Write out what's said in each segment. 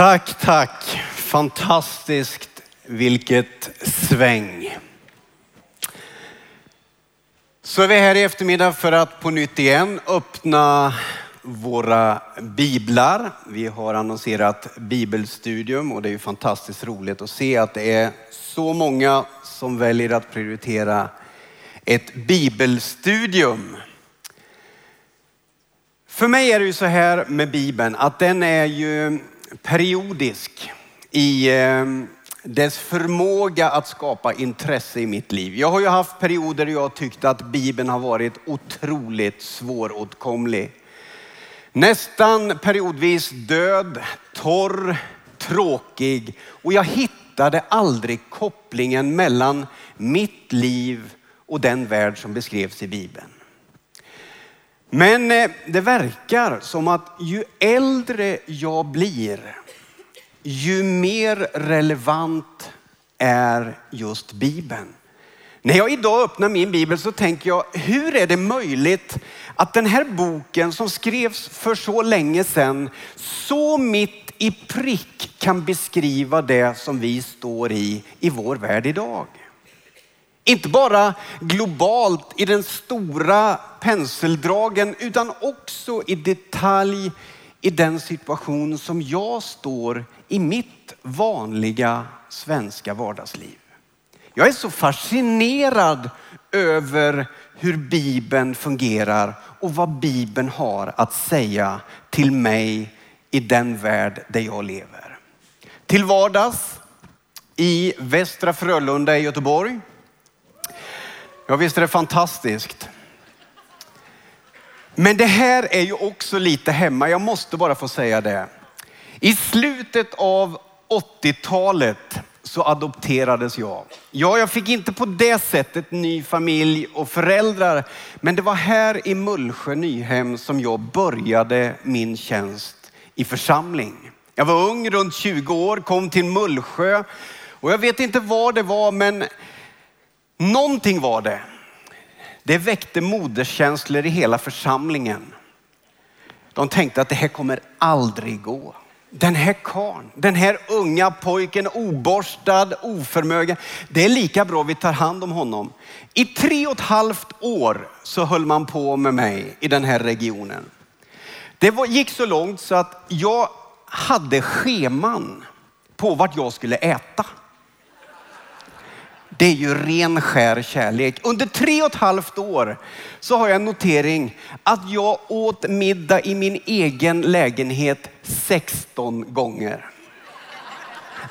Tack, tack. Fantastiskt. Vilket sväng. Så är vi här i eftermiddag för att på nytt igen öppna våra biblar. Vi har annonserat bibelstudium och det är ju fantastiskt roligt att se att det är så många som väljer att prioritera ett bibelstudium. För mig är det ju så här med Bibeln att den är ju periodisk i ehm, dess förmåga att skapa intresse i mitt liv. Jag har ju haft perioder där jag tyckt att Bibeln har varit otroligt svåråtkomlig. Nästan periodvis död, torr, tråkig och jag hittade aldrig kopplingen mellan mitt liv och den värld som beskrevs i Bibeln. Men eh, det verkar som att ju äldre jag blir, ju mer relevant är just Bibeln. När jag idag öppnar min bibel så tänker jag, hur är det möjligt att den här boken som skrevs för så länge sedan, så mitt i prick kan beskriva det som vi står i, i vår värld idag. Inte bara globalt i den stora penseldragen utan också i detalj i den situation som jag står i mitt vanliga svenska vardagsliv. Jag är så fascinerad över hur Bibeln fungerar och vad Bibeln har att säga till mig i den värld där jag lever. Till vardags i Västra Frölunda i Göteborg Ja, visst är det fantastiskt. Men det här är ju också lite hemma. Jag måste bara få säga det. I slutet av 80-talet så adopterades jag. Ja, jag fick inte på det sättet ny familj och föräldrar, men det var här i Mullsjö Nyhem som jag började min tjänst i församling. Jag var ung, runt 20 år, kom till Mullsjö och jag vet inte vad det var, men Någonting var det. Det väckte moderskänslor i hela församlingen. De tänkte att det här kommer aldrig gå. Den här karn, den här unga pojken, oborstad, oförmögen. Det är lika bra vi tar hand om honom. I tre och ett halvt år så höll man på med mig i den här regionen. Det gick så långt så att jag hade scheman på vart jag skulle äta. Det är ju ren skär kärlek. Under tre och ett halvt år så har jag en notering att jag åt middag i min egen lägenhet 16 gånger.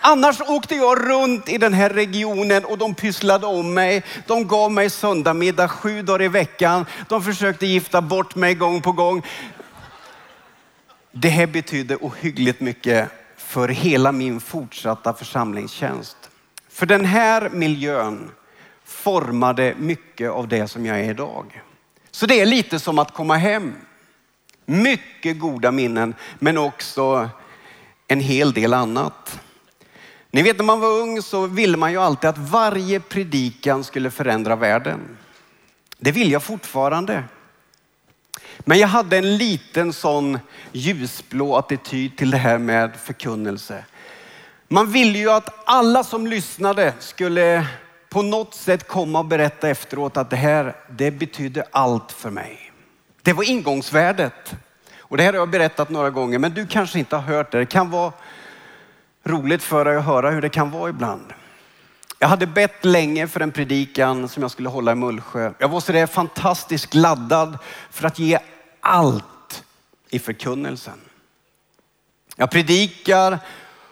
Annars åkte jag runt i den här regionen och de pysslade om mig. De gav mig söndagmiddag sju dagar i veckan. De försökte gifta bort mig gång på gång. Det här betydde ohyggligt mycket för hela min fortsatta församlingstjänst. För den här miljön formade mycket av det som jag är idag. Så det är lite som att komma hem. Mycket goda minnen, men också en hel del annat. Ni vet när man var ung så ville man ju alltid att varje predikan skulle förändra världen. Det vill jag fortfarande. Men jag hade en liten sån ljusblå attityd till det här med förkunnelse. Man ville ju att alla som lyssnade skulle på något sätt komma och berätta efteråt att det här, det betydde allt för mig. Det var ingångsvärdet. Och det här har jag berättat några gånger, men du kanske inte har hört det. Det kan vara roligt för dig att höra hur det kan vara ibland. Jag hade bett länge för en predikan som jag skulle hålla i Mullsjö. Jag var sådär fantastiskt laddad för att ge allt i förkunnelsen. Jag predikar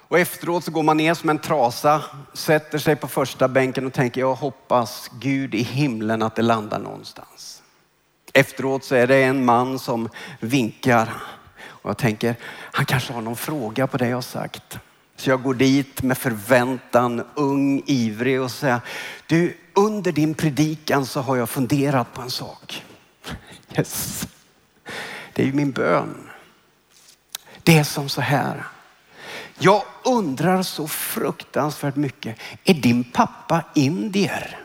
och efteråt så går man ner som en trasa, sätter sig på första bänken och tänker jag hoppas Gud i himlen att det landar någonstans. Efteråt så är det en man som vinkar och jag tänker han kanske har någon fråga på det jag har sagt. Så jag går dit med förväntan, ung, ivrig och säger du under din predikan så har jag funderat på en sak. Yes. Det är ju min bön. Det är som så här. Jag undrar så fruktansvärt mycket. Är din pappa indier?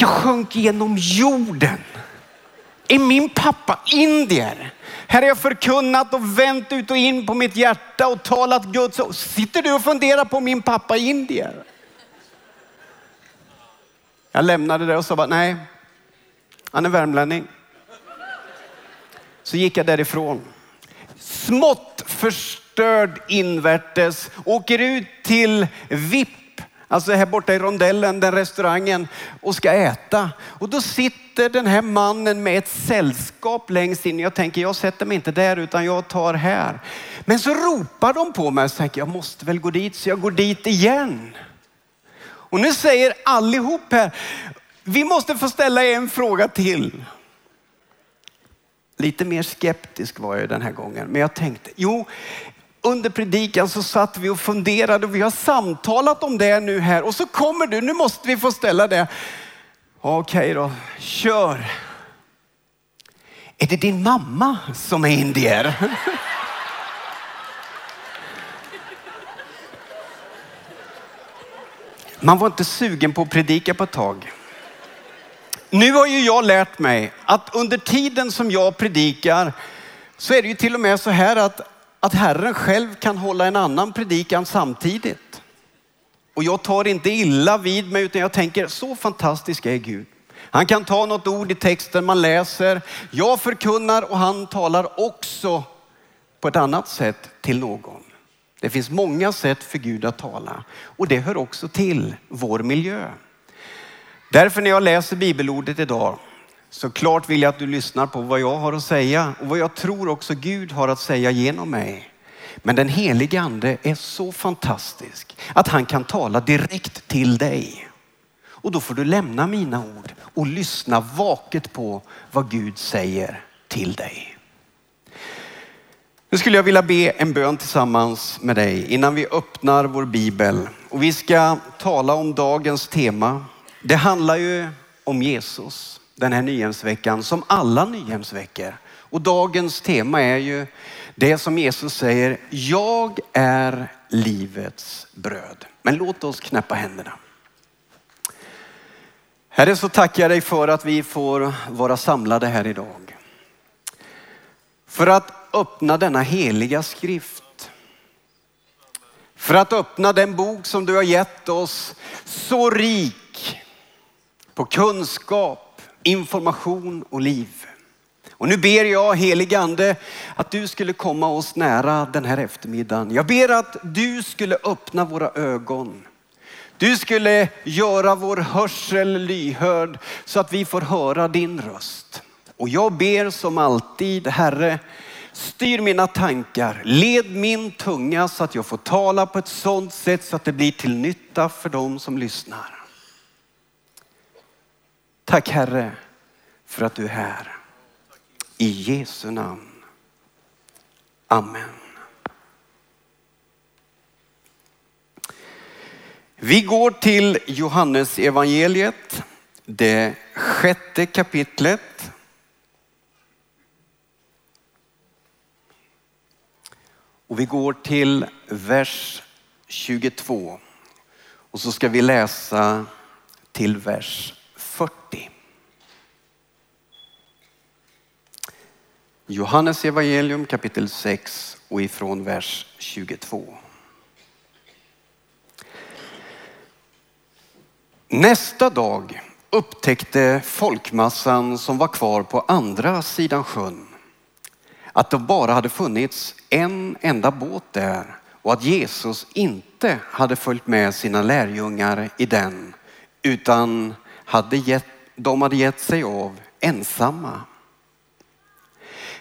Jag sjönk genom jorden. är min pappa indier? Här har jag förkunnat och vänt ut och in på mitt hjärta och talat Guds ord. Sitter du och funderar på min pappa indier? Jag lämnade det och sa bara, nej, han är värmlänning. Så gick jag därifrån. Smått förstörd invärtes, åker ut till VIP alltså här borta i rondellen, den restaurangen och ska äta. Och då sitter den här mannen med ett sällskap längst in. Jag tänker, jag sätter mig inte där utan jag tar här. Men så ropar de på mig och tänker, jag måste väl gå dit, så jag går dit igen. Och nu säger allihop här, vi måste få ställa en fråga till. Lite mer skeptisk var jag den här gången, men jag tänkte, jo, under predikan så satt vi och funderade och vi har samtalat om det nu här och så kommer du, nu måste vi få ställa det. Okej då, kör. Är det din mamma som är indier? Man var inte sugen på att predika på ett tag. Nu har ju jag lärt mig att under tiden som jag predikar så är det ju till och med så här att att Herren själv kan hålla en annan predikan samtidigt. Och jag tar inte illa vid mig utan jag tänker så fantastisk är Gud. Han kan ta något ord i texten man läser. Jag förkunnar och han talar också på ett annat sätt till någon. Det finns många sätt för Gud att tala och det hör också till vår miljö. Därför när jag läser bibelordet idag så klart vill jag att du lyssnar på vad jag har att säga och vad jag tror också Gud har att säga genom mig. Men den helige ande är så fantastisk att han kan tala direkt till dig. Och då får du lämna mina ord och lyssna vaket på vad Gud säger till dig. Nu skulle jag vilja be en bön tillsammans med dig innan vi öppnar vår bibel. Och vi ska tala om dagens tema. Det handlar ju om Jesus den här nyhemsveckan som alla nyhemsveckor. Och dagens tema är ju det som Jesus säger, jag är livets bröd. Men låt oss knäppa händerna. Herre, så tackar jag dig för att vi får vara samlade här idag. För att öppna denna heliga skrift. För att öppna den bok som du har gett oss så rik på kunskap, information och liv. Och nu ber jag heligande att du skulle komma oss nära den här eftermiddagen. Jag ber att du skulle öppna våra ögon. Du skulle göra vår hörsel lyhörd så att vi får höra din röst. Och jag ber som alltid, Herre, styr mina tankar, led min tunga så att jag får tala på ett sådant sätt så att det blir till nytta för dem som lyssnar. Tack Herre för att du är här. I Jesu namn. Amen. Vi går till Johannes evangeliet, det sjätte kapitlet. Och vi går till vers 22. Och så ska vi läsa till vers 40. Johannes evangelium kapitel 6 och ifrån vers 22. Nästa dag upptäckte folkmassan som var kvar på andra sidan sjön att det bara hade funnits en enda båt där och att Jesus inte hade följt med sina lärjungar i den utan hade gett, de hade gett sig av ensamma.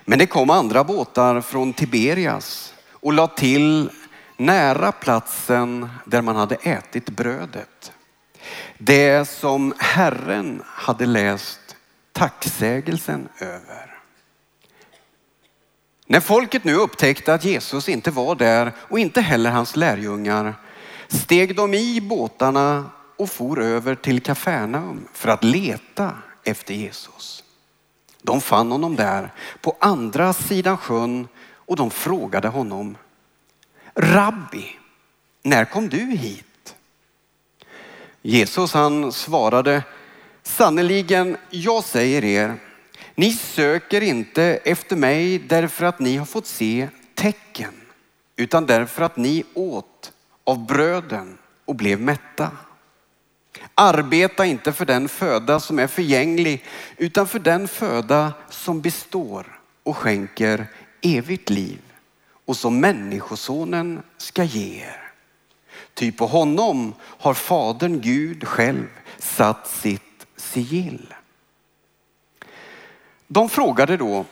Men det kom andra båtar från Tiberias och lade till nära platsen där man hade ätit brödet. Det som Herren hade läst tacksägelsen över. När folket nu upptäckte att Jesus inte var där och inte heller hans lärjungar steg de i båtarna och for över till Kafarnaum för att leta efter Jesus. De fann honom där på andra sidan sjön och de frågade honom, Rabbi, när kom du hit? Jesus han svarade, sannerligen, jag säger er, Ni söker inte efter mig därför att ni har fått se tecken, utan därför att ni åt av bröden och blev mätta. Arbeta inte för den föda som är förgänglig, utan för den föda som består och skänker evigt liv och som Människosonen ska ge er. Ty på honom har Fadern Gud själv satt sitt sigill. De frågade då,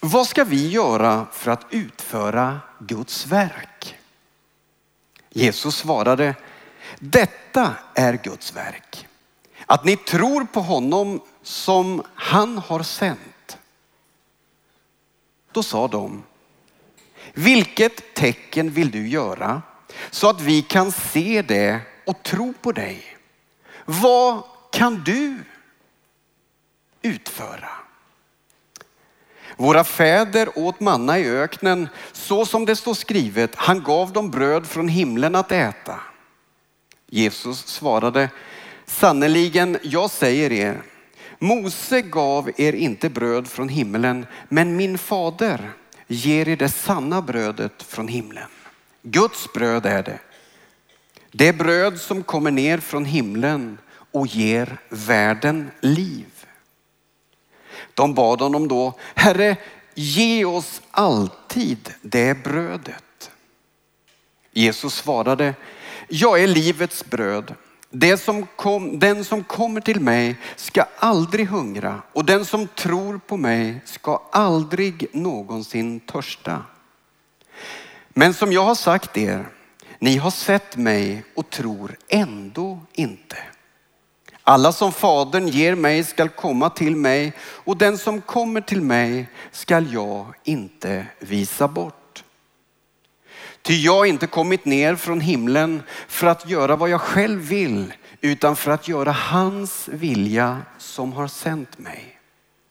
vad ska vi göra för att utföra Guds verk? Jesus svarade, detta är Guds verk. Att ni tror på honom som han har sänt. Då sa de, vilket tecken vill du göra så att vi kan se det och tro på dig? Vad kan du utföra? Våra fäder åt manna i öknen så som det står skrivet. Han gav dem bröd från himlen att äta. Jesus svarade, sannerligen, jag säger er, Mose gav er inte bröd från himlen, men min fader ger er det sanna brödet från himlen. Guds bröd är det. Det bröd som kommer ner från himlen och ger världen liv. De bad honom då, Herre, ge oss alltid det brödet. Jesus svarade, jag är livets bröd. Det som kom, den som kommer till mig ska aldrig hungra och den som tror på mig ska aldrig någonsin törsta. Men som jag har sagt er, ni har sett mig och tror ändå inte. Alla som Fadern ger mig skall komma till mig och den som kommer till mig skall jag inte visa bort. Ty jag har inte kommit ner från himlen för att göra vad jag själv vill utan för att göra hans vilja som har sänt mig.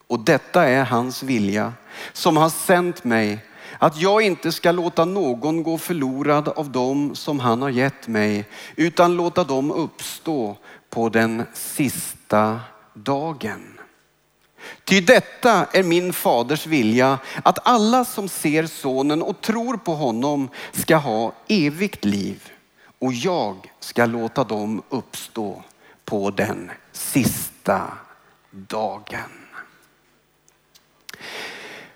Och detta är hans vilja som har sänt mig att jag inte ska låta någon gå förlorad av dem som han har gett mig utan låta dem uppstå på den sista dagen. Ty detta är min faders vilja, att alla som ser sonen och tror på honom ska ha evigt liv och jag ska låta dem uppstå på den sista dagen.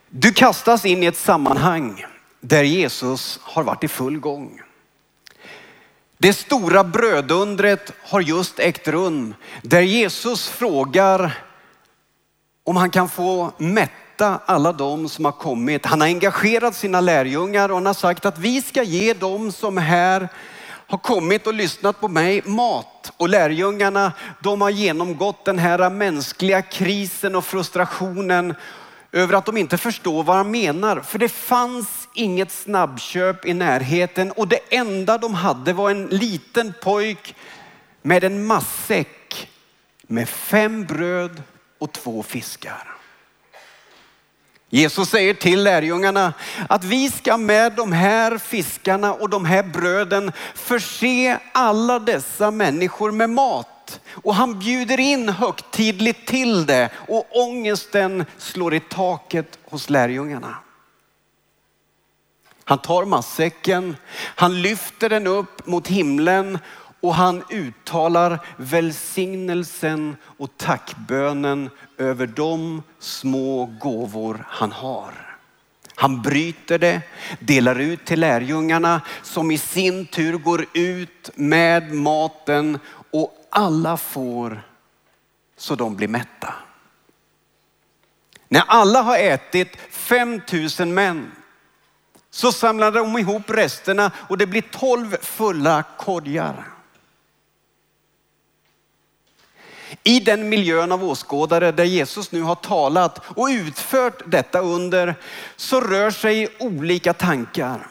Du kastas in i ett sammanhang där Jesus har varit i full gång. Det stora brödundret har just ägt rum där Jesus frågar om han kan få mätta alla de som har kommit. Han har engagerat sina lärjungar och han har sagt att vi ska ge dem som här har kommit och lyssnat på mig mat. Och lärjungarna de har genomgått den här mänskliga krisen och frustrationen över att de inte förstår vad han menar. För det fanns inget snabbköp i närheten och det enda de hade var en liten pojk med en massäck med fem bröd och två fiskar. Jesus säger till lärjungarna att vi ska med de här fiskarna och de här bröden förse alla dessa människor med mat. Och han bjuder in högtidligt till det och ångesten slår i taket hos lärjungarna. Han tar matsäcken, han lyfter den upp mot himlen och han uttalar välsignelsen och tackbönen över de små gåvor han har. Han bryter det, delar ut till lärjungarna som i sin tur går ut med maten och alla får så de blir mätta. När alla har ätit 5000 män så samlar de ihop resterna och det blir 12 fulla korgar. I den miljön av åskådare där Jesus nu har talat och utfört detta under så rör sig olika tankar.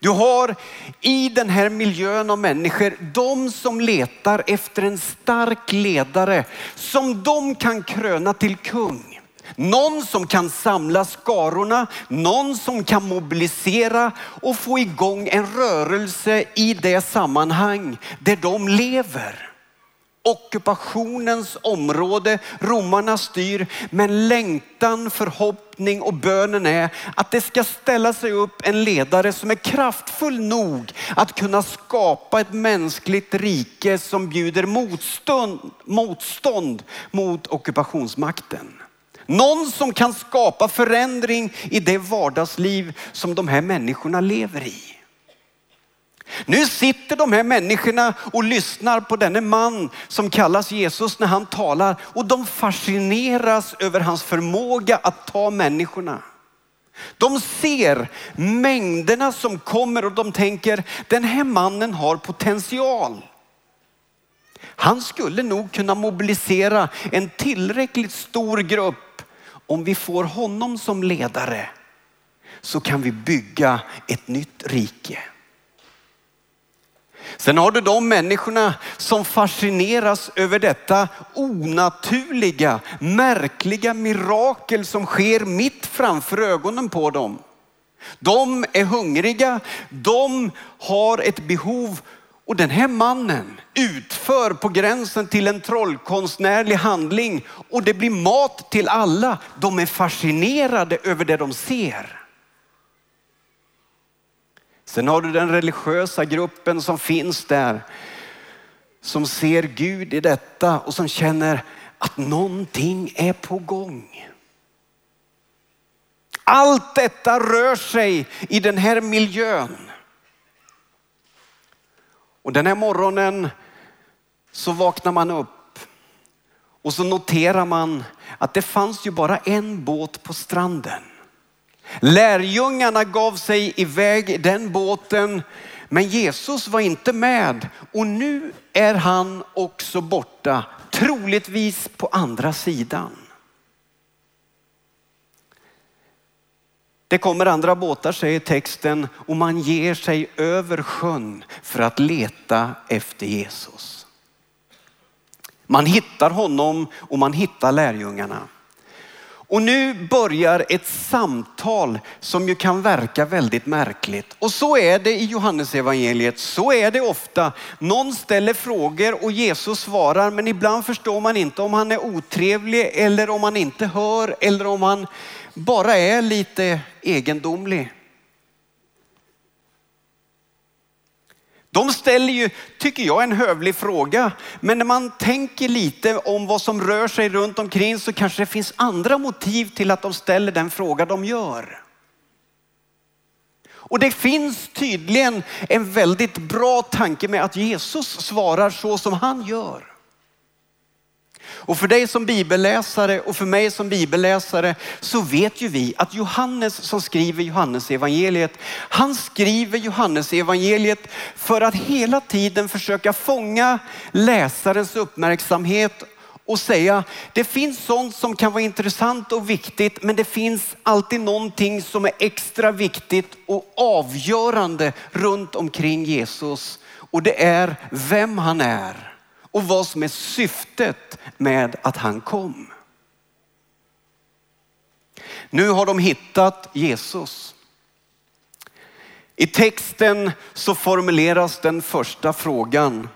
Du har i den här miljön av människor de som letar efter en stark ledare som de kan kröna till kung. Någon som kan samla skarorna, någon som kan mobilisera och få igång en rörelse i det sammanhang där de lever ockupationens område. Romarna styr, men längtan, förhoppning och bönen är att det ska ställa sig upp en ledare som är kraftfull nog att kunna skapa ett mänskligt rike som bjuder motstånd, motstånd mot ockupationsmakten. Någon som kan skapa förändring i det vardagsliv som de här människorna lever i. Nu sitter de här människorna och lyssnar på denne man som kallas Jesus när han talar och de fascineras över hans förmåga att ta människorna. De ser mängderna som kommer och de tänker den här mannen har potential. Han skulle nog kunna mobilisera en tillräckligt stor grupp om vi får honom som ledare så kan vi bygga ett nytt rike. Sen har du de människorna som fascineras över detta onaturliga, märkliga mirakel som sker mitt framför ögonen på dem. De är hungriga, de har ett behov och den här mannen utför på gränsen till en trollkonstnärlig handling och det blir mat till alla. De är fascinerade över det de ser. Sen har du den religiösa gruppen som finns där. Som ser Gud i detta och som känner att någonting är på gång. Allt detta rör sig i den här miljön. Och den här morgonen så vaknar man upp och så noterar man att det fanns ju bara en båt på stranden. Lärjungarna gav sig iväg i den båten, men Jesus var inte med och nu är han också borta, troligtvis på andra sidan. Det kommer andra båtar säger texten och man ger sig över sjön för att leta efter Jesus. Man hittar honom och man hittar lärjungarna. Och nu börjar ett samtal som ju kan verka väldigt märkligt. Och så är det i Johannesevangeliet. Så är det ofta. Någon ställer frågor och Jesus svarar, men ibland förstår man inte om han är otrevlig eller om han inte hör eller om han bara är lite egendomlig. De ställer ju, tycker jag, en hövlig fråga. Men när man tänker lite om vad som rör sig runt omkring så kanske det finns andra motiv till att de ställer den fråga de gör. Och det finns tydligen en väldigt bra tanke med att Jesus svarar så som han gör. Och för dig som bibelläsare och för mig som bibelläsare så vet ju vi att Johannes som skriver Johannes evangeliet, han skriver Johannes evangeliet för att hela tiden försöka fånga läsarens uppmärksamhet och säga det finns sånt som kan vara intressant och viktigt men det finns alltid någonting som är extra viktigt och avgörande runt omkring Jesus. Och det är vem han är och vad som är syftet med att han kom. Nu har de hittat Jesus. I texten så formuleras den första frågan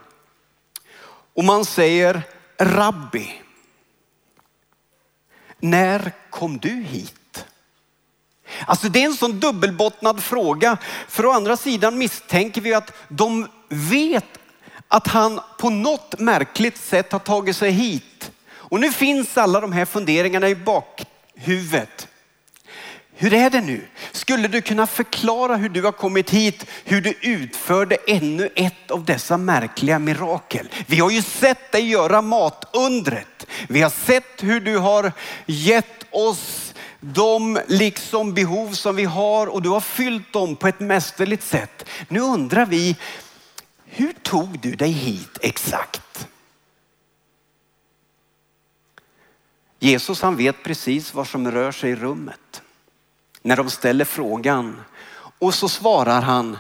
och man säger Rabbi, när kom du hit? Alltså det är en sån dubbelbottnad fråga. För å andra sidan misstänker vi att de vet att han på något märkligt sätt har tagit sig hit. Och nu finns alla de här funderingarna i bakhuvudet. Hur är det nu? Skulle du kunna förklara hur du har kommit hit, hur du utförde ännu ett av dessa märkliga mirakel? Vi har ju sett dig göra matundret. Vi har sett hur du har gett oss de liksom behov som vi har och du har fyllt dem på ett mästerligt sätt. Nu undrar vi, hur tog du dig hit exakt? Jesus han vet precis vad som rör sig i rummet. När de ställer frågan och så svarar han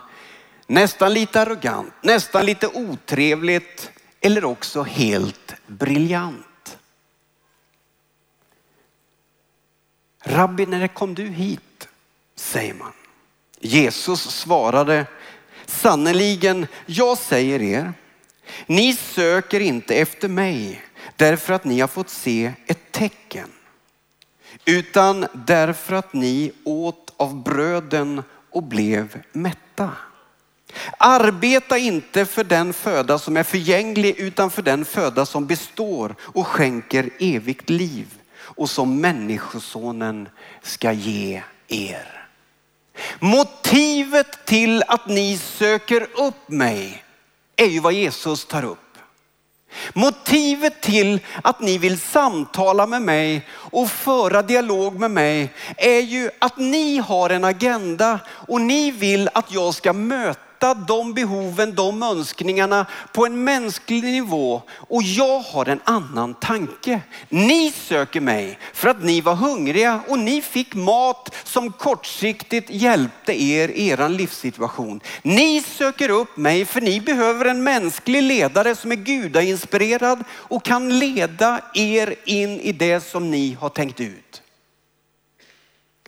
nästan lite arrogant, nästan lite otrevligt eller också helt briljant. Rabbi, när kom du hit? säger man. Jesus svarade Sannerligen, jag säger er Ni söker inte efter mig därför att ni har fått se ett tecken, utan därför att ni åt av bröden och blev mätta. Arbeta inte för den föda som är förgänglig utan för den föda som består och skänker evigt liv och som människosonen ska ge er. Motivet till att ni söker upp mig är ju vad Jesus tar upp. Motivet till att ni vill samtala med mig och föra dialog med mig är ju att ni har en agenda och ni vill att jag ska möta möta de behoven, de önskningarna på en mänsklig nivå. Och jag har en annan tanke. Ni söker mig för att ni var hungriga och ni fick mat som kortsiktigt hjälpte er i er livssituation. Ni söker upp mig för ni behöver en mänsklig ledare som är gudainspirerad och kan leda er in i det som ni har tänkt ut.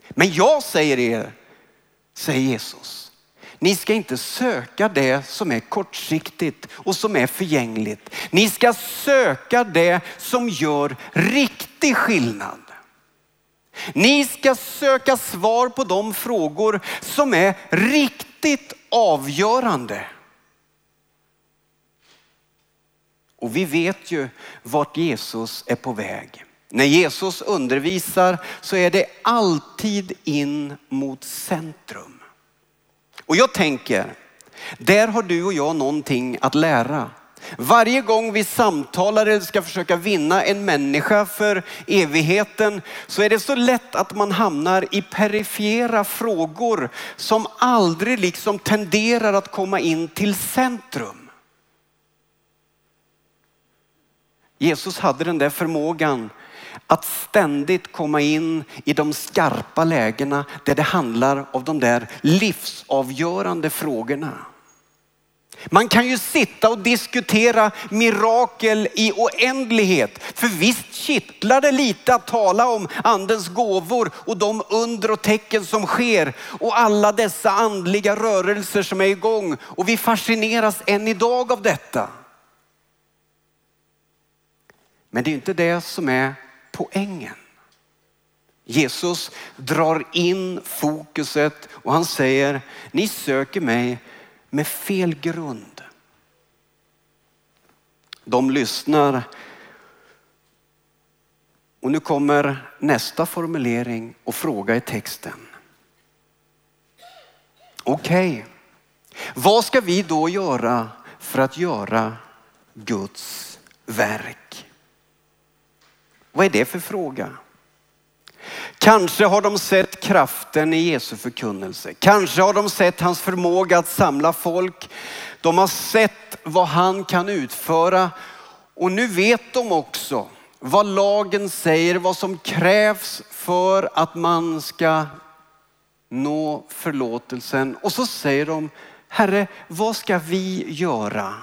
Men jag säger er, säger Jesus, ni ska inte söka det som är kortsiktigt och som är förgängligt. Ni ska söka det som gör riktig skillnad. Ni ska söka svar på de frågor som är riktigt avgörande. Och vi vet ju vart Jesus är på väg. När Jesus undervisar så är det alltid in mot centrum. Och jag tänker, där har du och jag någonting att lära. Varje gång vi samtalar eller ska försöka vinna en människa för evigheten så är det så lätt att man hamnar i perifera frågor som aldrig liksom tenderar att komma in till centrum. Jesus hade den där förmågan att ständigt komma in i de skarpa lägena där det handlar om de där livsavgörande frågorna. Man kan ju sitta och diskutera mirakel i oändlighet. För visst kittlar det lite att tala om andens gåvor och de under och tecken som sker och alla dessa andliga rörelser som är igång. Och vi fascineras än idag av detta. Men det är inte det som är poängen. Jesus drar in fokuset och han säger, ni söker mig med fel grund. De lyssnar och nu kommer nästa formulering och fråga i texten. Okej, okay. vad ska vi då göra för att göra Guds verk? Vad är det för fråga? Kanske har de sett kraften i Jesu förkunnelse. Kanske har de sett hans förmåga att samla folk. De har sett vad han kan utföra och nu vet de också vad lagen säger, vad som krävs för att man ska nå förlåtelsen. Och så säger de, Herre, vad ska vi göra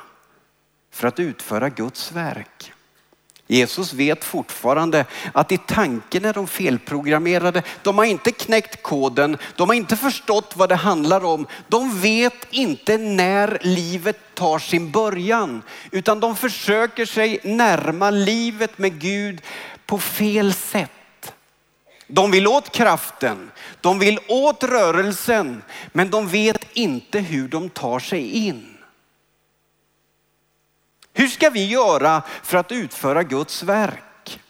för att utföra Guds verk? Jesus vet fortfarande att i tanken är de felprogrammerade. De har inte knäckt koden, de har inte förstått vad det handlar om. De vet inte när livet tar sin början, utan de försöker sig närma livet med Gud på fel sätt. De vill åt kraften, de vill åt rörelsen, men de vet inte hur de tar sig in. Hur ska vi göra för att utföra Guds verk?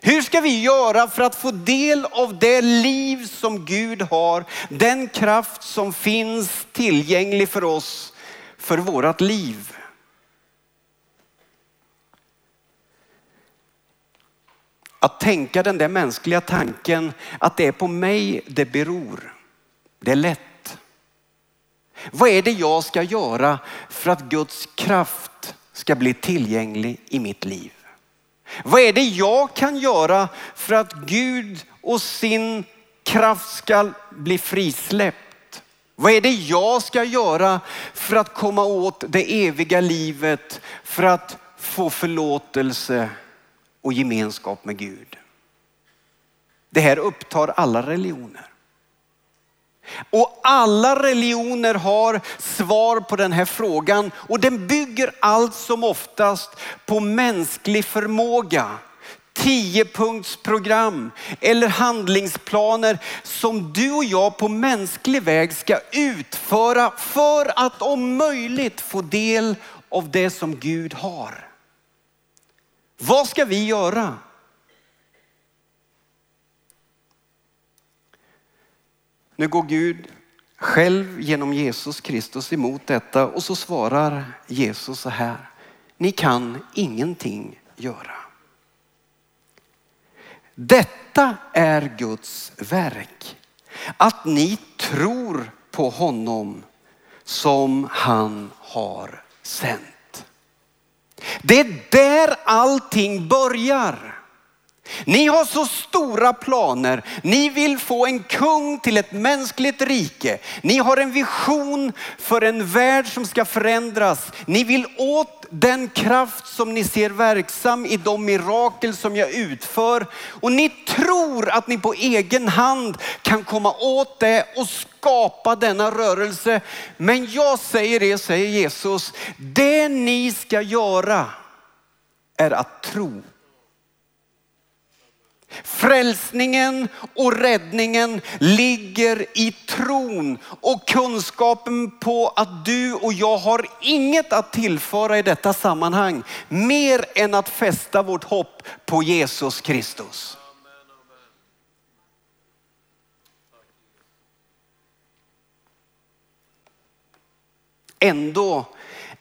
Hur ska vi göra för att få del av det liv som Gud har, den kraft som finns tillgänglig för oss för vårat liv? Att tänka den där mänskliga tanken att det är på mig det beror. Det är lätt. Vad är det jag ska göra för att Guds kraft ska bli tillgänglig i mitt liv? Vad är det jag kan göra för att Gud och sin kraft ska bli frisläppt? Vad är det jag ska göra för att komma åt det eviga livet, för att få förlåtelse och gemenskap med Gud? Det här upptar alla religioner. Och alla religioner har svar på den här frågan och den bygger allt som oftast på mänsklig förmåga. Tiopunktsprogram eller handlingsplaner som du och jag på mänsklig väg ska utföra för att om möjligt få del av det som Gud har. Vad ska vi göra? Nu går Gud själv genom Jesus Kristus emot detta och så svarar Jesus så här. Ni kan ingenting göra. Detta är Guds verk. Att ni tror på honom som han har sänt. Det är där allting börjar. Ni har så stora planer. Ni vill få en kung till ett mänskligt rike. Ni har en vision för en värld som ska förändras. Ni vill åt den kraft som ni ser verksam i de mirakel som jag utför. Och ni tror att ni på egen hand kan komma åt det och skapa denna rörelse. Men jag säger det, säger Jesus, det ni ska göra är att tro Frälsningen och räddningen ligger i tron och kunskapen på att du och jag har inget att tillföra i detta sammanhang mer än att fästa vårt hopp på Jesus Kristus. Ändå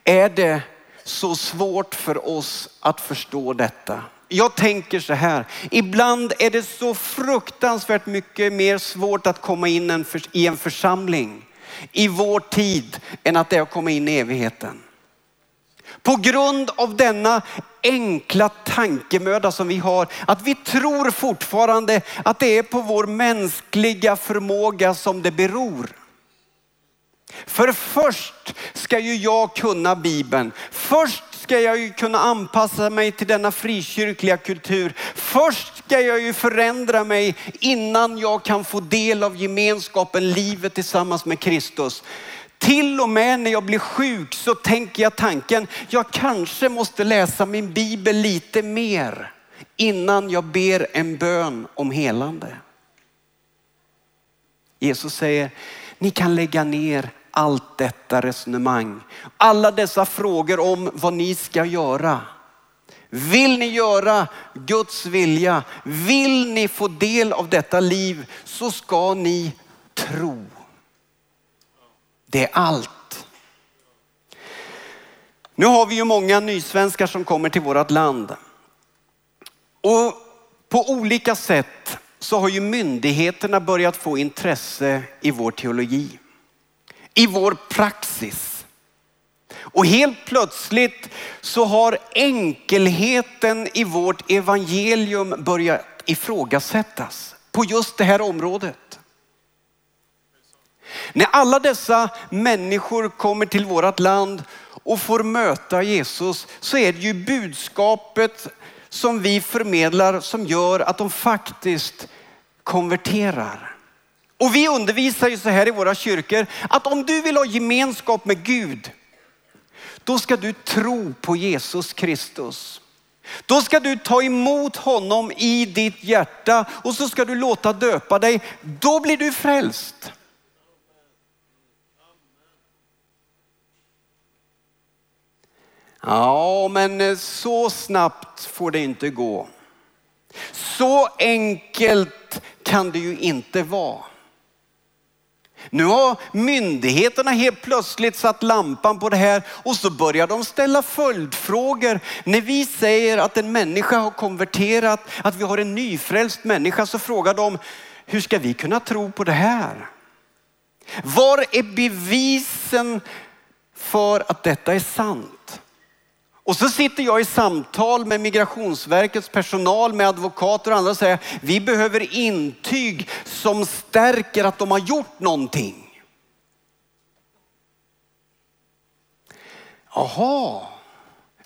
är det så svårt för oss att förstå detta. Jag tänker så här, ibland är det så fruktansvärt mycket mer svårt att komma in i en församling i vår tid än att det är att komma in i evigheten. På grund av denna enkla tankemöda som vi har, att vi tror fortfarande att det är på vår mänskliga förmåga som det beror. För först ska ju jag kunna Bibeln. Först ska jag ju kunna anpassa mig till denna frikyrkliga kultur. Först ska jag ju förändra mig innan jag kan få del av gemenskapen, livet tillsammans med Kristus. Till och med när jag blir sjuk så tänker jag tanken, jag kanske måste läsa min bibel lite mer innan jag ber en bön om helande. Jesus säger, ni kan lägga ner allt detta resonemang. Alla dessa frågor om vad ni ska göra. Vill ni göra Guds vilja, vill ni få del av detta liv så ska ni tro. Det är allt. Nu har vi ju många nysvenskar som kommer till vårt land. Och på olika sätt så har ju myndigheterna börjat få intresse i vår teologi i vår praxis. Och helt plötsligt så har enkelheten i vårt evangelium börjat ifrågasättas på just det här området. När alla dessa människor kommer till vårt land och får möta Jesus så är det ju budskapet som vi förmedlar som gör att de faktiskt konverterar. Och vi undervisar ju så här i våra kyrkor att om du vill ha gemenskap med Gud, då ska du tro på Jesus Kristus. Då ska du ta emot honom i ditt hjärta och så ska du låta döpa dig. Då blir du frälst. Ja, men eh, så snabbt får det inte gå. Så enkelt kan det ju inte vara. Nu har myndigheterna helt plötsligt satt lampan på det här och så börjar de ställa följdfrågor. När vi säger att en människa har konverterat, att vi har en nyfrälst människa så frågar de, hur ska vi kunna tro på det här? Var är bevisen för att detta är sant? Och så sitter jag i samtal med migrationsverkets personal, med advokater och andra och säger vi behöver intyg som stärker att de har gjort någonting. Jaha,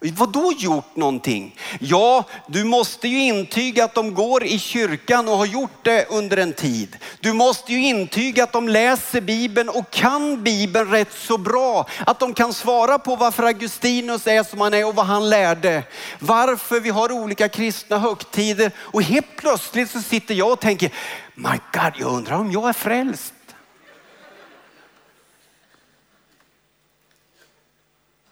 vad då gjort någonting? Ja, du måste ju intyga att de går i kyrkan och har gjort det under en tid. Du måste ju intyga att de läser Bibeln och kan Bibeln rätt så bra. Att de kan svara på varför Augustinus är som han är och vad han lärde. Varför vi har olika kristna högtider. Och helt plötsligt så sitter jag och tänker, my God, jag undrar om jag är frälst.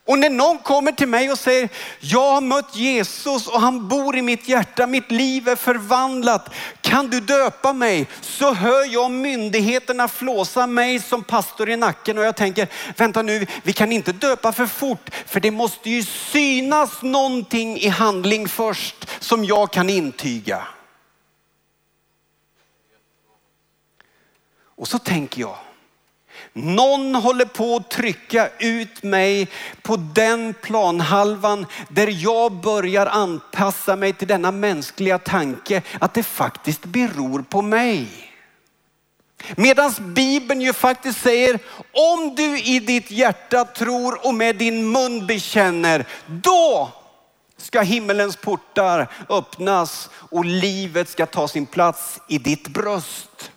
Och när någon kommer till mig och säger, jag har mött Jesus och han bor i mitt hjärta, mitt liv är förvandlat. Kan du döpa mig? Så hör jag myndigheterna flåsa mig som pastor i nacken och jag tänker, vänta nu, vi kan inte döpa för fort, för det måste ju synas någonting i handling först som jag kan intyga. Och så tänker jag, någon håller på att trycka ut mig på den planhalvan där jag börjar anpassa mig till denna mänskliga tanke att det faktiskt beror på mig. Medan Bibeln ju faktiskt säger, om du i ditt hjärta tror och med din mun bekänner, då ska himmelens portar öppnas och livet ska ta sin plats i ditt bröst.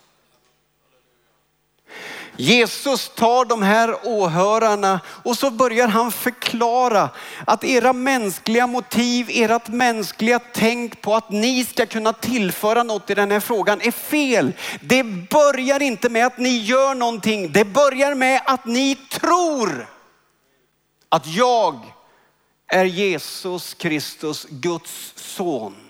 Jesus tar de här åhörarna och så börjar han förklara att era mänskliga motiv, ert mänskliga tänk på att ni ska kunna tillföra något i den här frågan är fel. Det börjar inte med att ni gör någonting. Det börjar med att ni tror att jag är Jesus Kristus, Guds son.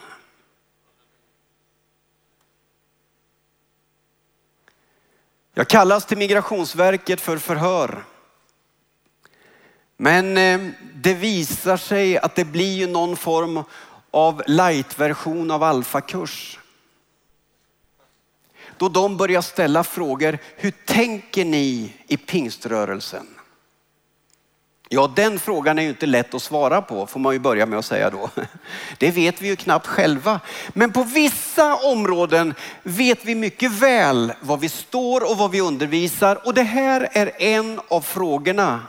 Jag kallas till Migrationsverket för förhör. Men eh, det visar sig att det blir ju någon form av light-version av alfakurs. Då de börjar ställa frågor, hur tänker ni i pingströrelsen? Ja, den frågan är ju inte lätt att svara på, får man ju börja med att säga då. Det vet vi ju knappt själva. Men på vissa områden vet vi mycket väl var vi står och vad vi undervisar. Och det här är en av frågorna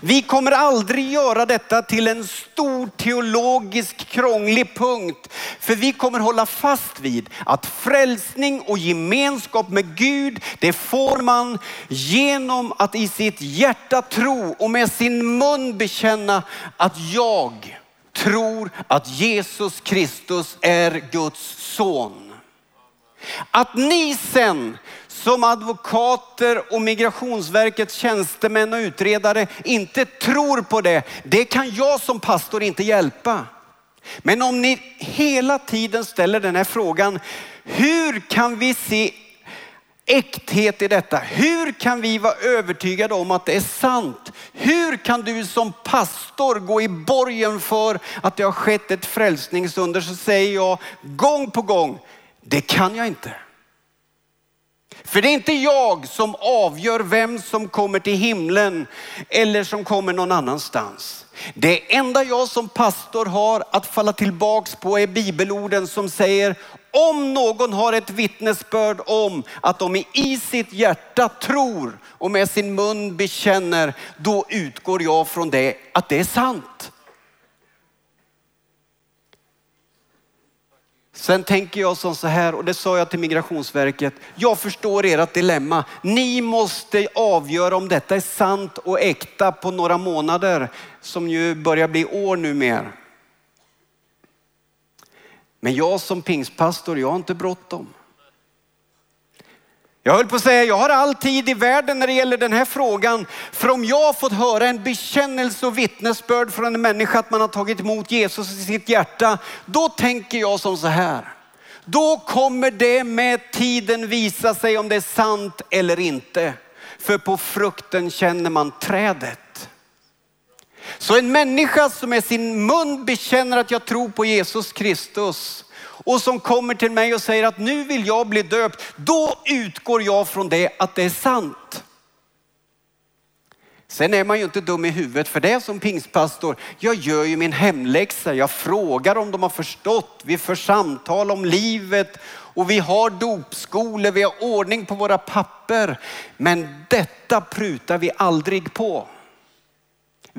vi kommer aldrig göra detta till en stor teologisk krånglig punkt. För vi kommer hålla fast vid att frälsning och gemenskap med Gud, det får man genom att i sitt hjärta tro och med sin mun bekänna att jag tror att Jesus Kristus är Guds son. Att ni sen som advokater och migrationsverkets tjänstemän och utredare inte tror på det, det kan jag som pastor inte hjälpa. Men om ni hela tiden ställer den här frågan, hur kan vi se äkthet i detta? Hur kan vi vara övertygade om att det är sant? Hur kan du som pastor gå i borgen för att det har skett ett frälsningsunder? Så säger jag gång på gång, det kan jag inte. För det är inte jag som avgör vem som kommer till himlen eller som kommer någon annanstans. Det enda jag som pastor har att falla tillbaks på är bibelorden som säger om någon har ett vittnesbörd om att de i sitt hjärta tror och med sin mun bekänner, då utgår jag från det att det är sant. Sen tänker jag som så här, och det sa jag till Migrationsverket, jag förstår ert dilemma. Ni måste avgöra om detta är sant och äkta på några månader, som ju börjar bli år numera. Men jag som pingstpastor, jag har inte bråttom. Jag höll på att säga, jag har all tid i världen när det gäller den här frågan. För om jag har fått höra en bekännelse och vittnesbörd från en människa att man har tagit emot Jesus i sitt hjärta, då tänker jag som så här. Då kommer det med tiden visa sig om det är sant eller inte. För på frukten känner man trädet. Så en människa som med sin mun bekänner att jag tror på Jesus Kristus och som kommer till mig och säger att nu vill jag bli döpt, då utgår jag från det att det är sant. Sen är man ju inte dum i huvudet för det som pingstpastor. Jag gör ju min hemläxa. Jag frågar om de har förstått. Vi för samtal om livet och vi har dopskolor. Vi har ordning på våra papper. Men detta prutar vi aldrig på.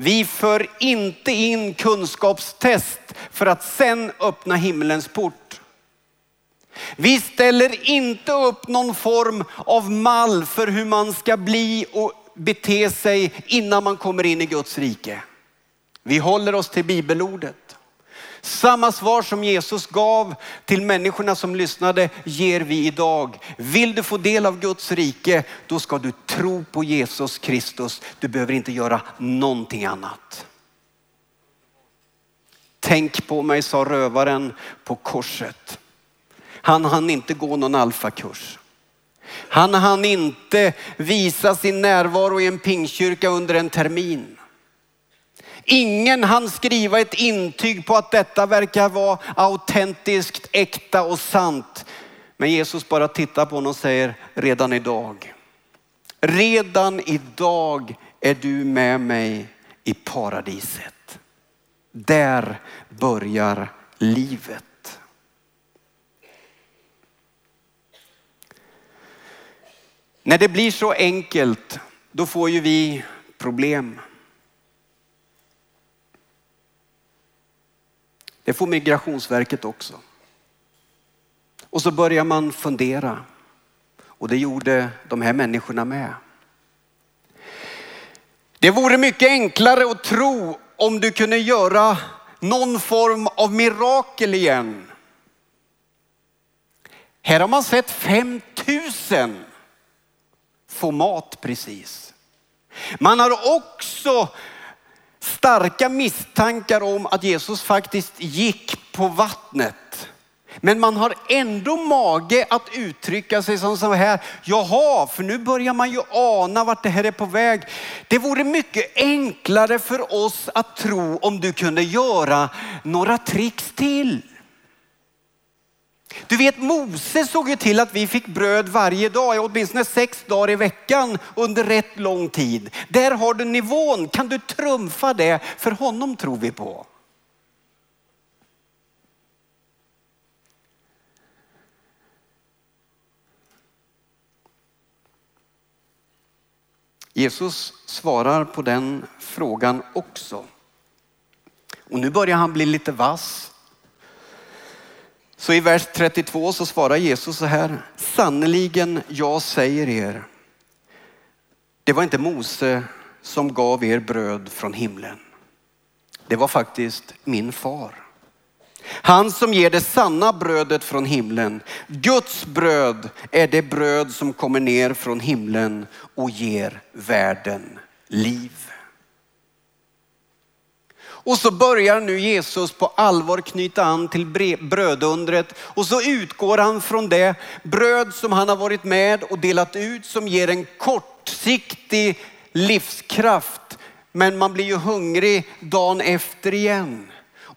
Vi för inte in kunskapstest för att sen öppna himlens port. Vi ställer inte upp någon form av mall för hur man ska bli och bete sig innan man kommer in i Guds rike. Vi håller oss till bibelordet. Samma svar som Jesus gav till människorna som lyssnade ger vi idag. Vill du få del av Guds rike, då ska du tro på Jesus Kristus. Du behöver inte göra någonting annat. Tänk på mig, sa rövaren på korset. Han hann inte gå någon alfakurs. Han hann inte visa sin närvaro i en pingkyrka under en termin. Ingen hann skriva ett intyg på att detta verkar vara autentiskt, äkta och sant. Men Jesus bara tittar på honom och säger redan idag. Redan idag är du med mig i paradiset. Där börjar livet. När det blir så enkelt, då får ju vi problem. Det får Migrationsverket också. Och så börjar man fundera. Och det gjorde de här människorna med. Det vore mycket enklare att tro om du kunde göra någon form av mirakel igen. Här har man sett 5000 få mat precis. Man har också starka misstankar om att Jesus faktiskt gick på vattnet. Men man har ändå mage att uttrycka sig som så här, jaha, för nu börjar man ju ana vart det här är på väg. Det vore mycket enklare för oss att tro om du kunde göra några tricks till. Du vet Mose såg ju till att vi fick bröd varje dag, åtminstone sex dagar i veckan under rätt lång tid. Där har du nivån. Kan du trumfa det? För honom tror vi på. Jesus svarar på den frågan också. Och nu börjar han bli lite vass så i vers 32 så svarar Jesus så här. Sannerligen, jag säger er. Det var inte Mose som gav er bröd från himlen. Det var faktiskt min far. Han som ger det sanna brödet från himlen. Guds bröd är det bröd som kommer ner från himlen och ger världen liv. Och så börjar nu Jesus på allvar knyta an till brödundret och så utgår han från det bröd som han har varit med och delat ut som ger en kortsiktig livskraft. Men man blir ju hungrig dagen efter igen.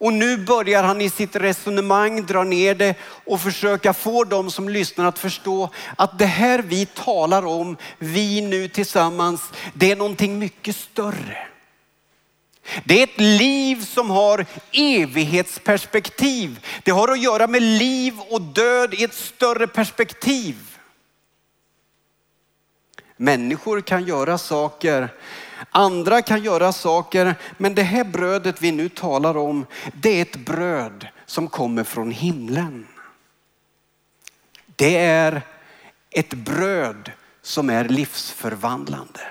Och nu börjar han i sitt resonemang dra ner det och försöka få dem som lyssnar att förstå att det här vi talar om, vi nu tillsammans, det är någonting mycket större. Det är ett liv som har evighetsperspektiv. Det har att göra med liv och död i ett större perspektiv. Människor kan göra saker, andra kan göra saker, men det här brödet vi nu talar om, det är ett bröd som kommer från himlen. Det är ett bröd som är livsförvandlande.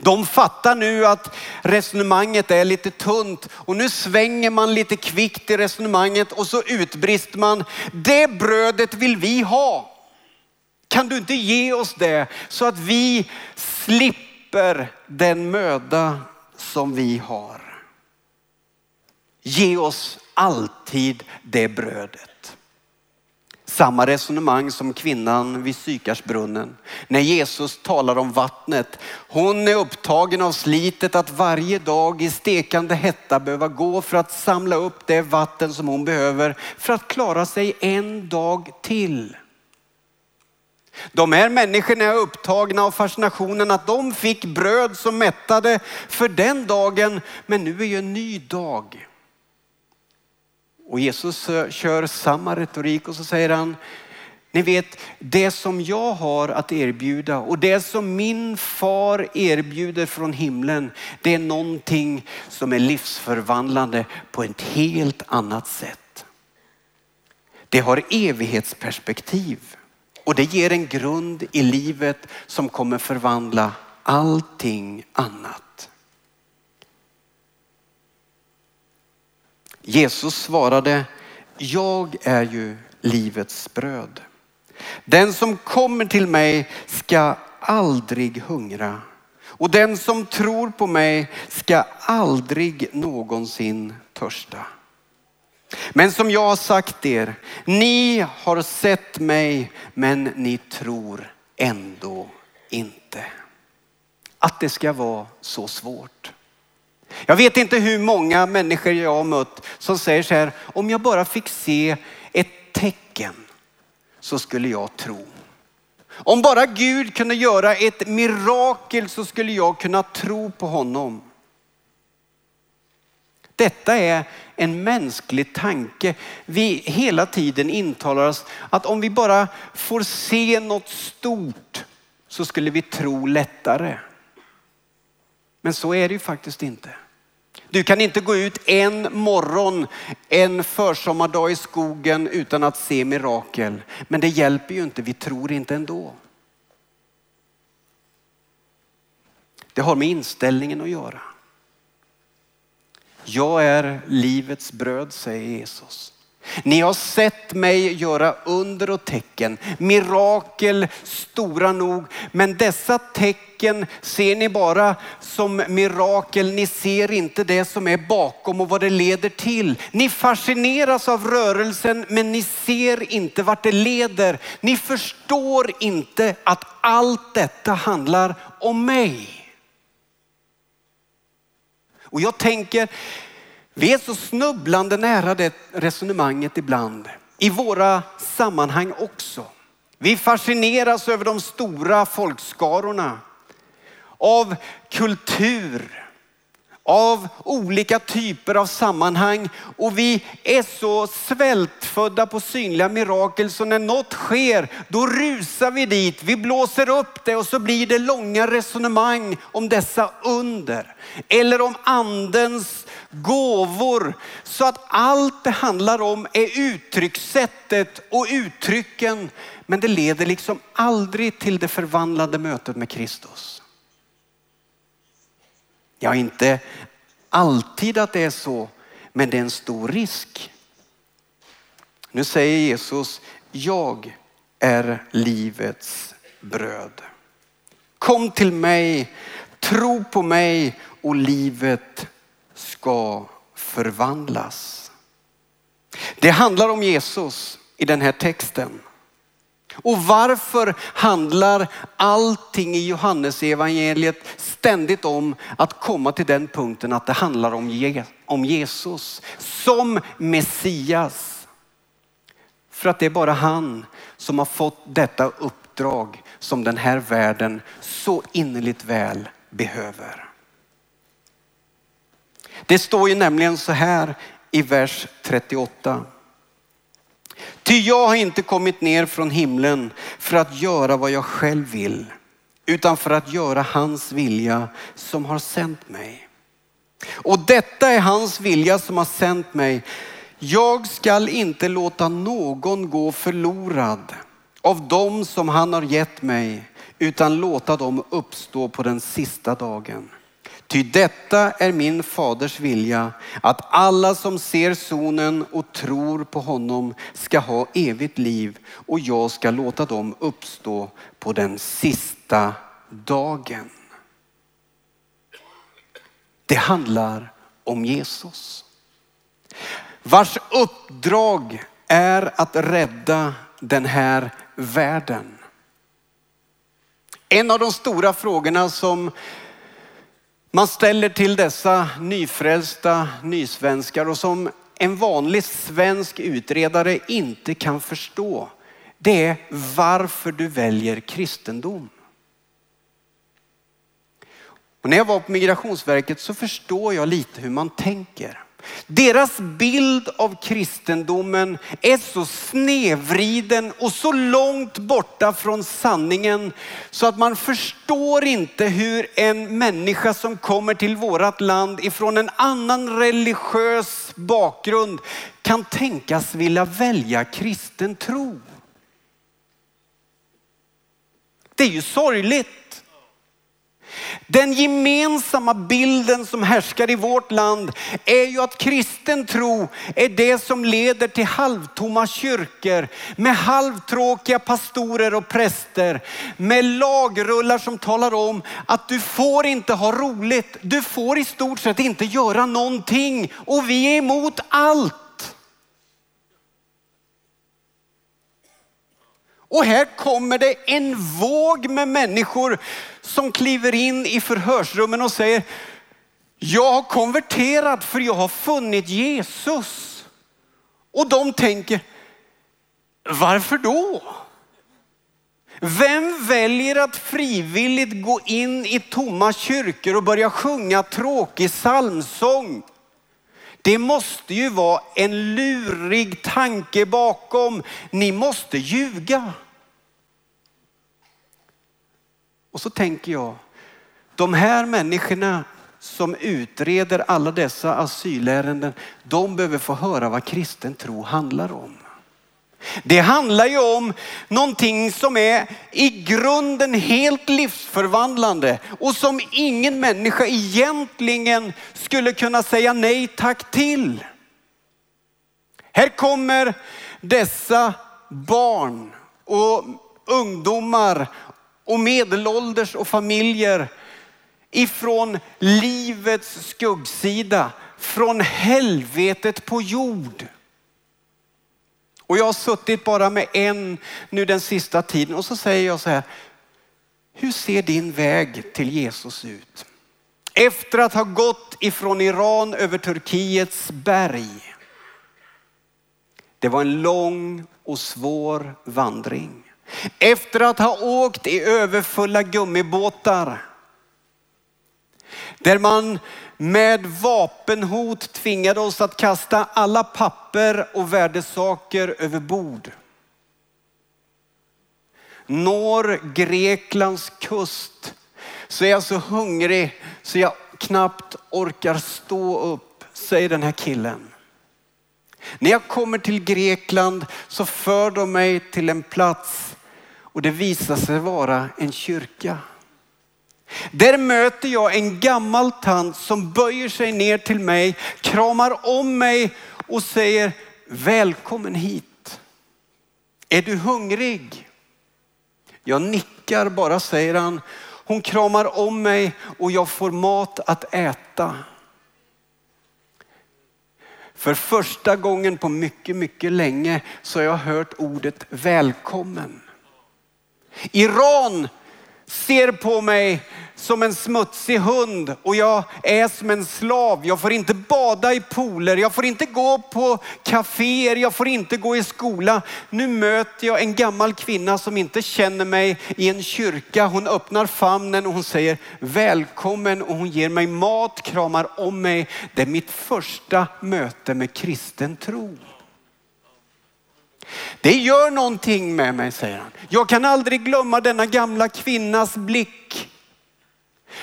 De fattar nu att resonemanget är lite tunt och nu svänger man lite kvickt i resonemanget och så utbrister man, det brödet vill vi ha. Kan du inte ge oss det så att vi slipper den möda som vi har? Ge oss alltid det brödet. Samma resonemang som kvinnan vid Sykarsbrunnen. När Jesus talar om vattnet. Hon är upptagen av slitet att varje dag i stekande hetta behöva gå för att samla upp det vatten som hon behöver för att klara sig en dag till. De här människorna är upptagna av fascinationen att de fick bröd som mättade för den dagen, men nu är ju en ny dag. Och Jesus eh, kör samma retorik och så säger han, Ni vet, det som jag har att erbjuda och det som min far erbjuder från himlen, det är någonting som är livsförvandlande på ett helt annat sätt. Det har evighetsperspektiv och det ger en grund i livet som kommer förvandla allting annat. Jesus svarade, jag är ju livets bröd. Den som kommer till mig ska aldrig hungra och den som tror på mig ska aldrig någonsin törsta. Men som jag har sagt er, ni har sett mig men ni tror ändå inte. Att det ska vara så svårt. Jag vet inte hur många människor jag har mött som säger så här, om jag bara fick se ett tecken så skulle jag tro. Om bara Gud kunde göra ett mirakel så skulle jag kunna tro på honom. Detta är en mänsklig tanke. Vi hela tiden intalar oss att om vi bara får se något stort så skulle vi tro lättare. Men så är det ju faktiskt inte. Du kan inte gå ut en morgon, en försommardag i skogen utan att se mirakel. Men det hjälper ju inte, vi tror inte ändå. Det har med inställningen att göra. Jag är livets bröd, säger Jesus. Ni har sett mig göra under och tecken, mirakel stora nog. Men dessa tecken ser ni bara som mirakel. Ni ser inte det som är bakom och vad det leder till. Ni fascineras av rörelsen men ni ser inte vart det leder. Ni förstår inte att allt detta handlar om mig. Och jag tänker, vi är så snubblande nära det resonemanget ibland. I våra sammanhang också. Vi fascineras över de stora folkskarorna. Av kultur, av olika typer av sammanhang och vi är så svältfödda på synliga mirakel så när något sker då rusar vi dit, vi blåser upp det och så blir det långa resonemang om dessa under. Eller om andens gåvor. Så att allt det handlar om är uttryckssättet och uttrycken. Men det leder liksom aldrig till det förvandlade mötet med Kristus. Ja, inte alltid att det är så, men det är en stor risk. Nu säger Jesus, jag är livets bröd. Kom till mig, tro på mig och livet ska förvandlas. Det handlar om Jesus i den här texten. Och varför handlar allting i Johannes evangeliet ständigt om att komma till den punkten att det handlar om Jesus som Messias? För att det är bara han som har fått detta uppdrag som den här världen så innerligt väl behöver. Det står ju nämligen så här i vers 38. Ty jag har inte kommit ner från himlen för att göra vad jag själv vill, utan för att göra hans vilja som har sänt mig. Och detta är hans vilja som har sänt mig. Jag skall inte låta någon gå förlorad av dem som han har gett mig, utan låta dem uppstå på den sista dagen. Ty detta är min faders vilja, att alla som ser sonen och tror på honom ska ha evigt liv och jag ska låta dem uppstå på den sista dagen. Det handlar om Jesus. Vars uppdrag är att rädda den här världen. En av de stora frågorna som man ställer till dessa nyfrälsta nysvenskar och som en vanlig svensk utredare inte kan förstå. Det är varför du väljer kristendom. Och när jag var på Migrationsverket så förstår jag lite hur man tänker. Deras bild av kristendomen är så snedvriden och så långt borta från sanningen så att man förstår inte hur en människa som kommer till vårt land ifrån en annan religiös bakgrund kan tänkas vilja välja kristen tro. Det är ju sorgligt. Den gemensamma bilden som härskar i vårt land är ju att kristen tro är det som leder till halvtomma kyrkor med halvtråkiga pastorer och präster. Med lagrullar som talar om att du får inte ha roligt. Du får i stort sett inte göra någonting och vi är emot allt. Och här kommer det en våg med människor som kliver in i förhörsrummen och säger, jag har konverterat för jag har funnit Jesus. Och de tänker, varför då? Vem väljer att frivilligt gå in i tomma kyrkor och börja sjunga tråkig psalmsång? Det måste ju vara en lurig tanke bakom. Ni måste ljuga. Och så tänker jag, de här människorna som utreder alla dessa asylärenden, de behöver få höra vad kristen tro handlar om. Det handlar ju om någonting som är i grunden helt livsförvandlande och som ingen människa egentligen skulle kunna säga nej tack till. Här kommer dessa barn och ungdomar och medelålders och familjer ifrån livets skuggsida, från helvetet på jord. Och jag har suttit bara med en nu den sista tiden och så säger jag så här, hur ser din väg till Jesus ut? Efter att ha gått ifrån Iran över Turkiets berg. Det var en lång och svår vandring. Efter att ha åkt i överfulla gummibåtar. Där man med vapenhot tvingade oss att kasta alla papper och värdesaker över bord. Når Greklands kust så är jag så hungrig så jag knappt orkar stå upp, säger den här killen. När jag kommer till Grekland så för de mig till en plats och det visar sig vara en kyrka. Där möter jag en gammal tant som böjer sig ner till mig, kramar om mig och säger välkommen hit. Är du hungrig? Jag nickar bara säger han. Hon kramar om mig och jag får mat att äta. För första gången på mycket, mycket länge så har jag hört ordet välkommen. Iran ser på mig som en smutsig hund och jag är som en slav. Jag får inte bada i pooler, jag får inte gå på kaféer, jag får inte gå i skola. Nu möter jag en gammal kvinna som inte känner mig i en kyrka. Hon öppnar famnen och hon säger välkommen och hon ger mig mat, kramar om mig. Det är mitt första möte med kristen tro. Det gör någonting med mig, säger han. Jag kan aldrig glömma denna gamla kvinnas blick.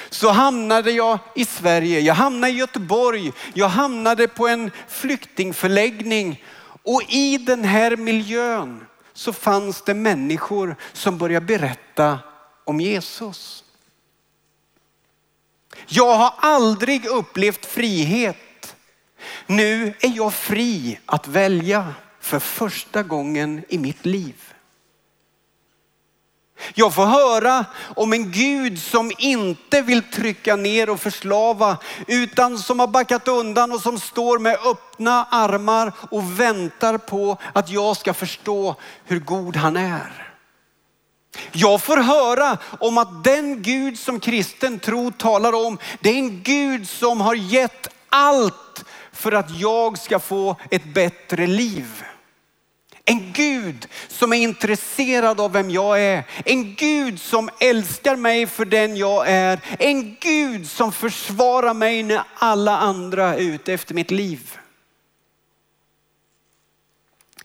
Så hamnade jag i Sverige, jag hamnade i Göteborg, jag hamnade på en flyktingförläggning och i den här miljön så fanns det människor som började berätta om Jesus. Jag har aldrig upplevt frihet. Nu är jag fri att välja för första gången i mitt liv. Jag får höra om en Gud som inte vill trycka ner och förslava utan som har backat undan och som står med öppna armar och väntar på att jag ska förstå hur god han är. Jag får höra om att den Gud som kristen tro talar om, det är en Gud som har gett allt för att jag ska få ett bättre liv. En Gud som är intresserad av vem jag är. En Gud som älskar mig för den jag är. En Gud som försvarar mig när alla andra är ute efter mitt liv.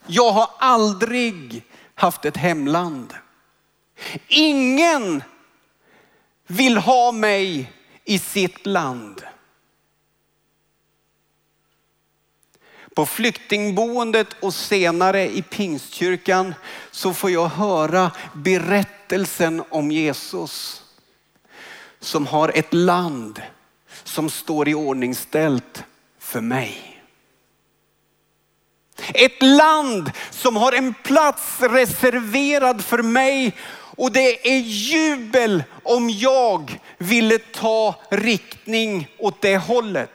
Jag har aldrig haft ett hemland. Ingen vill ha mig i sitt land. På flyktingboendet och senare i Pingstkyrkan så får jag höra berättelsen om Jesus som har ett land som står i ordningställt för mig. Ett land som har en plats reserverad för mig och det är jubel om jag ville ta riktning åt det hållet.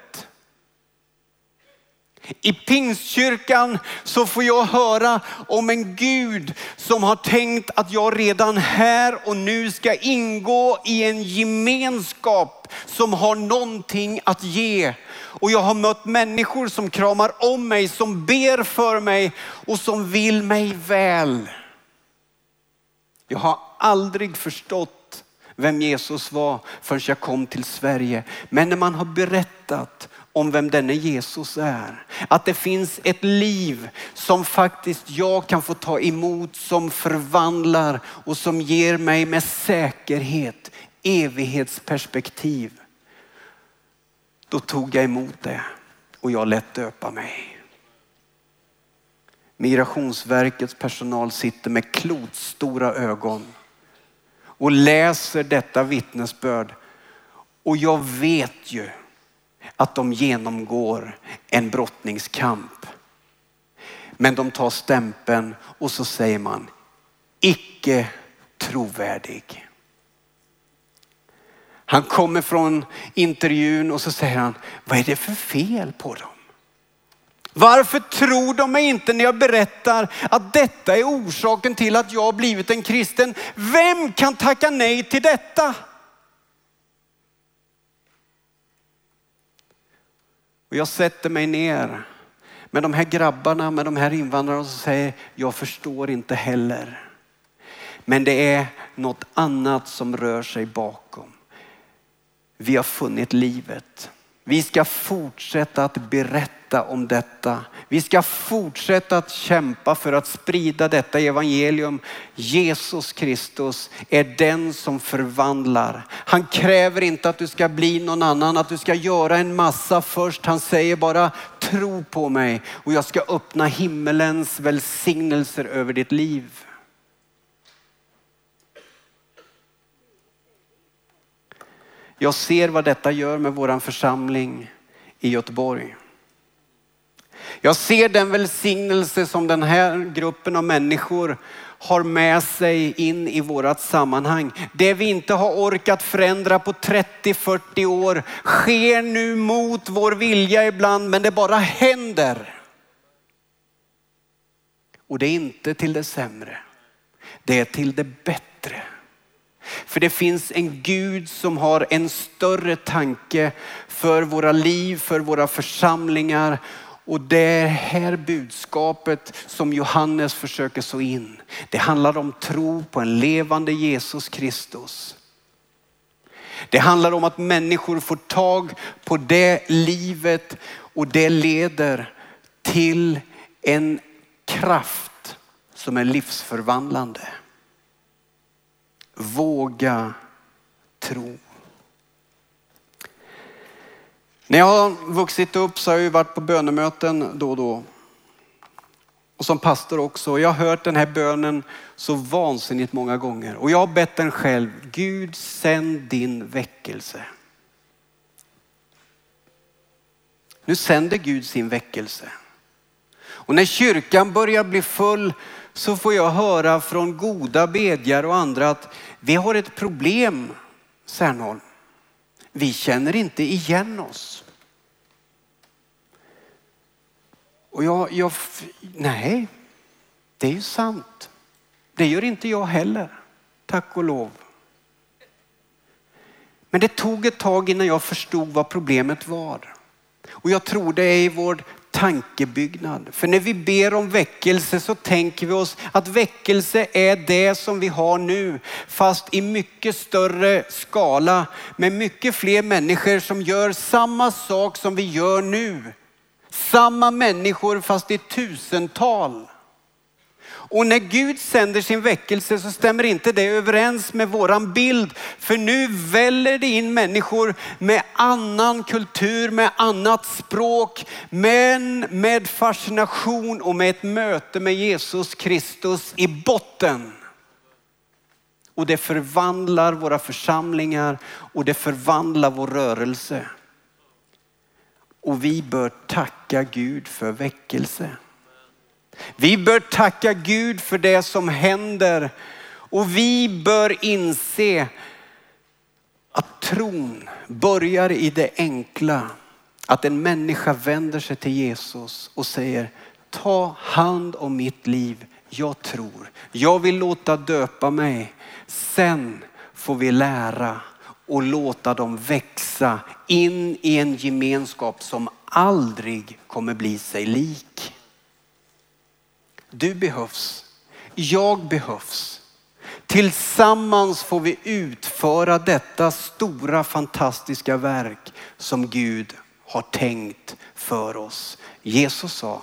I Pingstkyrkan så får jag höra om en Gud som har tänkt att jag redan här och nu ska ingå i en gemenskap som har någonting att ge. Och jag har mött människor som kramar om mig, som ber för mig och som vill mig väl. Jag har aldrig förstått vem Jesus var förrän jag kom till Sverige. Men när man har berättat om vem denne Jesus är. Att det finns ett liv som faktiskt jag kan få ta emot som förvandlar och som ger mig med säkerhet evighetsperspektiv. Då tog jag emot det och jag lät döpa mig. Migrationsverkets personal sitter med klotstora ögon och läser detta vittnesbörd. Och jag vet ju att de genomgår en brottningskamp. Men de tar stämpeln och så säger man icke trovärdig. Han kommer från intervjun och så säger han, vad är det för fel på dem? Varför tror de mig inte när jag berättar att detta är orsaken till att jag har blivit en kristen? Vem kan tacka nej till detta? Och jag sätter mig ner med de här grabbarna, med de här invandrarna och säger, jag förstår inte heller. Men det är något annat som rör sig bakom. Vi har funnit livet. Vi ska fortsätta att berätta om detta. Vi ska fortsätta att kämpa för att sprida detta evangelium. Jesus Kristus är den som förvandlar. Han kräver inte att du ska bli någon annan, att du ska göra en massa först. Han säger bara tro på mig och jag ska öppna himmelens välsignelser över ditt liv. Jag ser vad detta gör med våran församling i Göteborg. Jag ser den välsignelse som den här gruppen av människor har med sig in i vårat sammanhang. Det vi inte har orkat förändra på 30-40 år sker nu mot vår vilja ibland, men det bara händer. Och det är inte till det sämre. Det är till det bättre. För det finns en Gud som har en större tanke för våra liv, för våra församlingar. Och det här budskapet som Johannes försöker så in, det handlar om tro på en levande Jesus Kristus. Det handlar om att människor får tag på det livet och det leder till en kraft som är livsförvandlande. Våga tro. När jag har vuxit upp så har jag varit på bönemöten då och då. Och som pastor också. Jag har hört den här bönen så vansinnigt många gånger. Och jag har bett den själv. Gud sänd din väckelse. Nu sänder Gud sin väckelse. Och när kyrkan börjar bli full så får jag höra från goda bedjare och andra att vi har ett problem, Särnholm. Vi känner inte igen oss. Och jag, jag, nej, det är ju sant. Det gör inte jag heller, tack och lov. Men det tog ett tag innan jag förstod vad problemet var. Och jag tror det är i vår tankebyggnad. För när vi ber om väckelse så tänker vi oss att väckelse är det som vi har nu, fast i mycket större skala med mycket fler människor som gör samma sak som vi gör nu. Samma människor fast i tusental. Och när Gud sänder sin väckelse så stämmer inte det överens med våran bild. För nu väller det in människor med annan kultur, med annat språk, men med fascination och med ett möte med Jesus Kristus i botten. Och det förvandlar våra församlingar och det förvandlar vår rörelse. Och vi bör tacka Gud för väckelse. Vi bör tacka Gud för det som händer och vi bör inse att tron börjar i det enkla. Att en människa vänder sig till Jesus och säger ta hand om mitt liv. Jag tror. Jag vill låta döpa mig. Sen får vi lära och låta dem växa in i en gemenskap som aldrig kommer bli sig lik. Du behövs. Jag behövs. Tillsammans får vi utföra detta stora fantastiska verk som Gud har tänkt för oss. Jesus sa,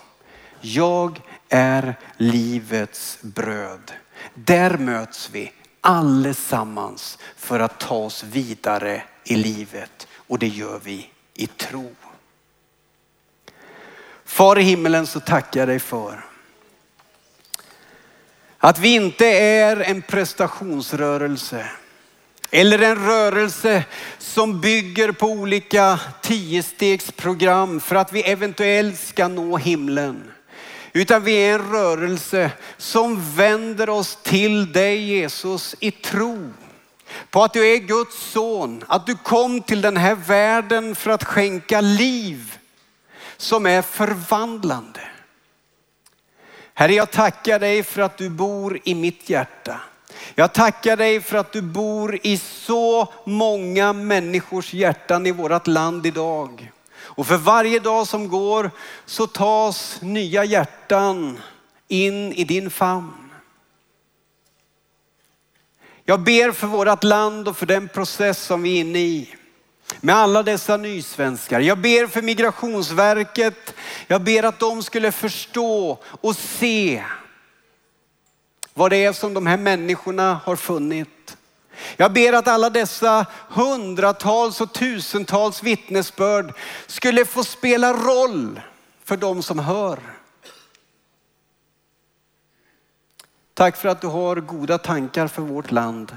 jag är livets bröd. Där möts vi allesammans för att ta oss vidare i livet och det gör vi i tro. Far i himmelen så tackar jag dig för att vi inte är en prestationsrörelse eller en rörelse som bygger på olika tiostegsprogram för att vi eventuellt ska nå himlen. Utan vi är en rörelse som vänder oss till dig Jesus i tro. På att du är Guds son, att du kom till den här världen för att skänka liv som är förvandlande. Herre, jag tackar dig för att du bor i mitt hjärta. Jag tackar dig för att du bor i så många människors hjärtan i vårt land idag. Och för varje dag som går så tas nya hjärtan in i din famn. Jag ber för vårt land och för den process som vi är inne i med alla dessa nysvenskar. Jag ber för migrationsverket. Jag ber att de skulle förstå och se vad det är som de här människorna har funnit. Jag ber att alla dessa hundratals och tusentals vittnesbörd skulle få spela roll för de som hör. Tack för att du har goda tankar för vårt land.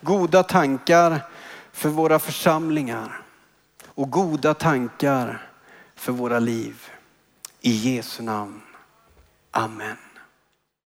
Goda tankar för våra församlingar och goda tankar för våra liv. I Jesu namn. Amen.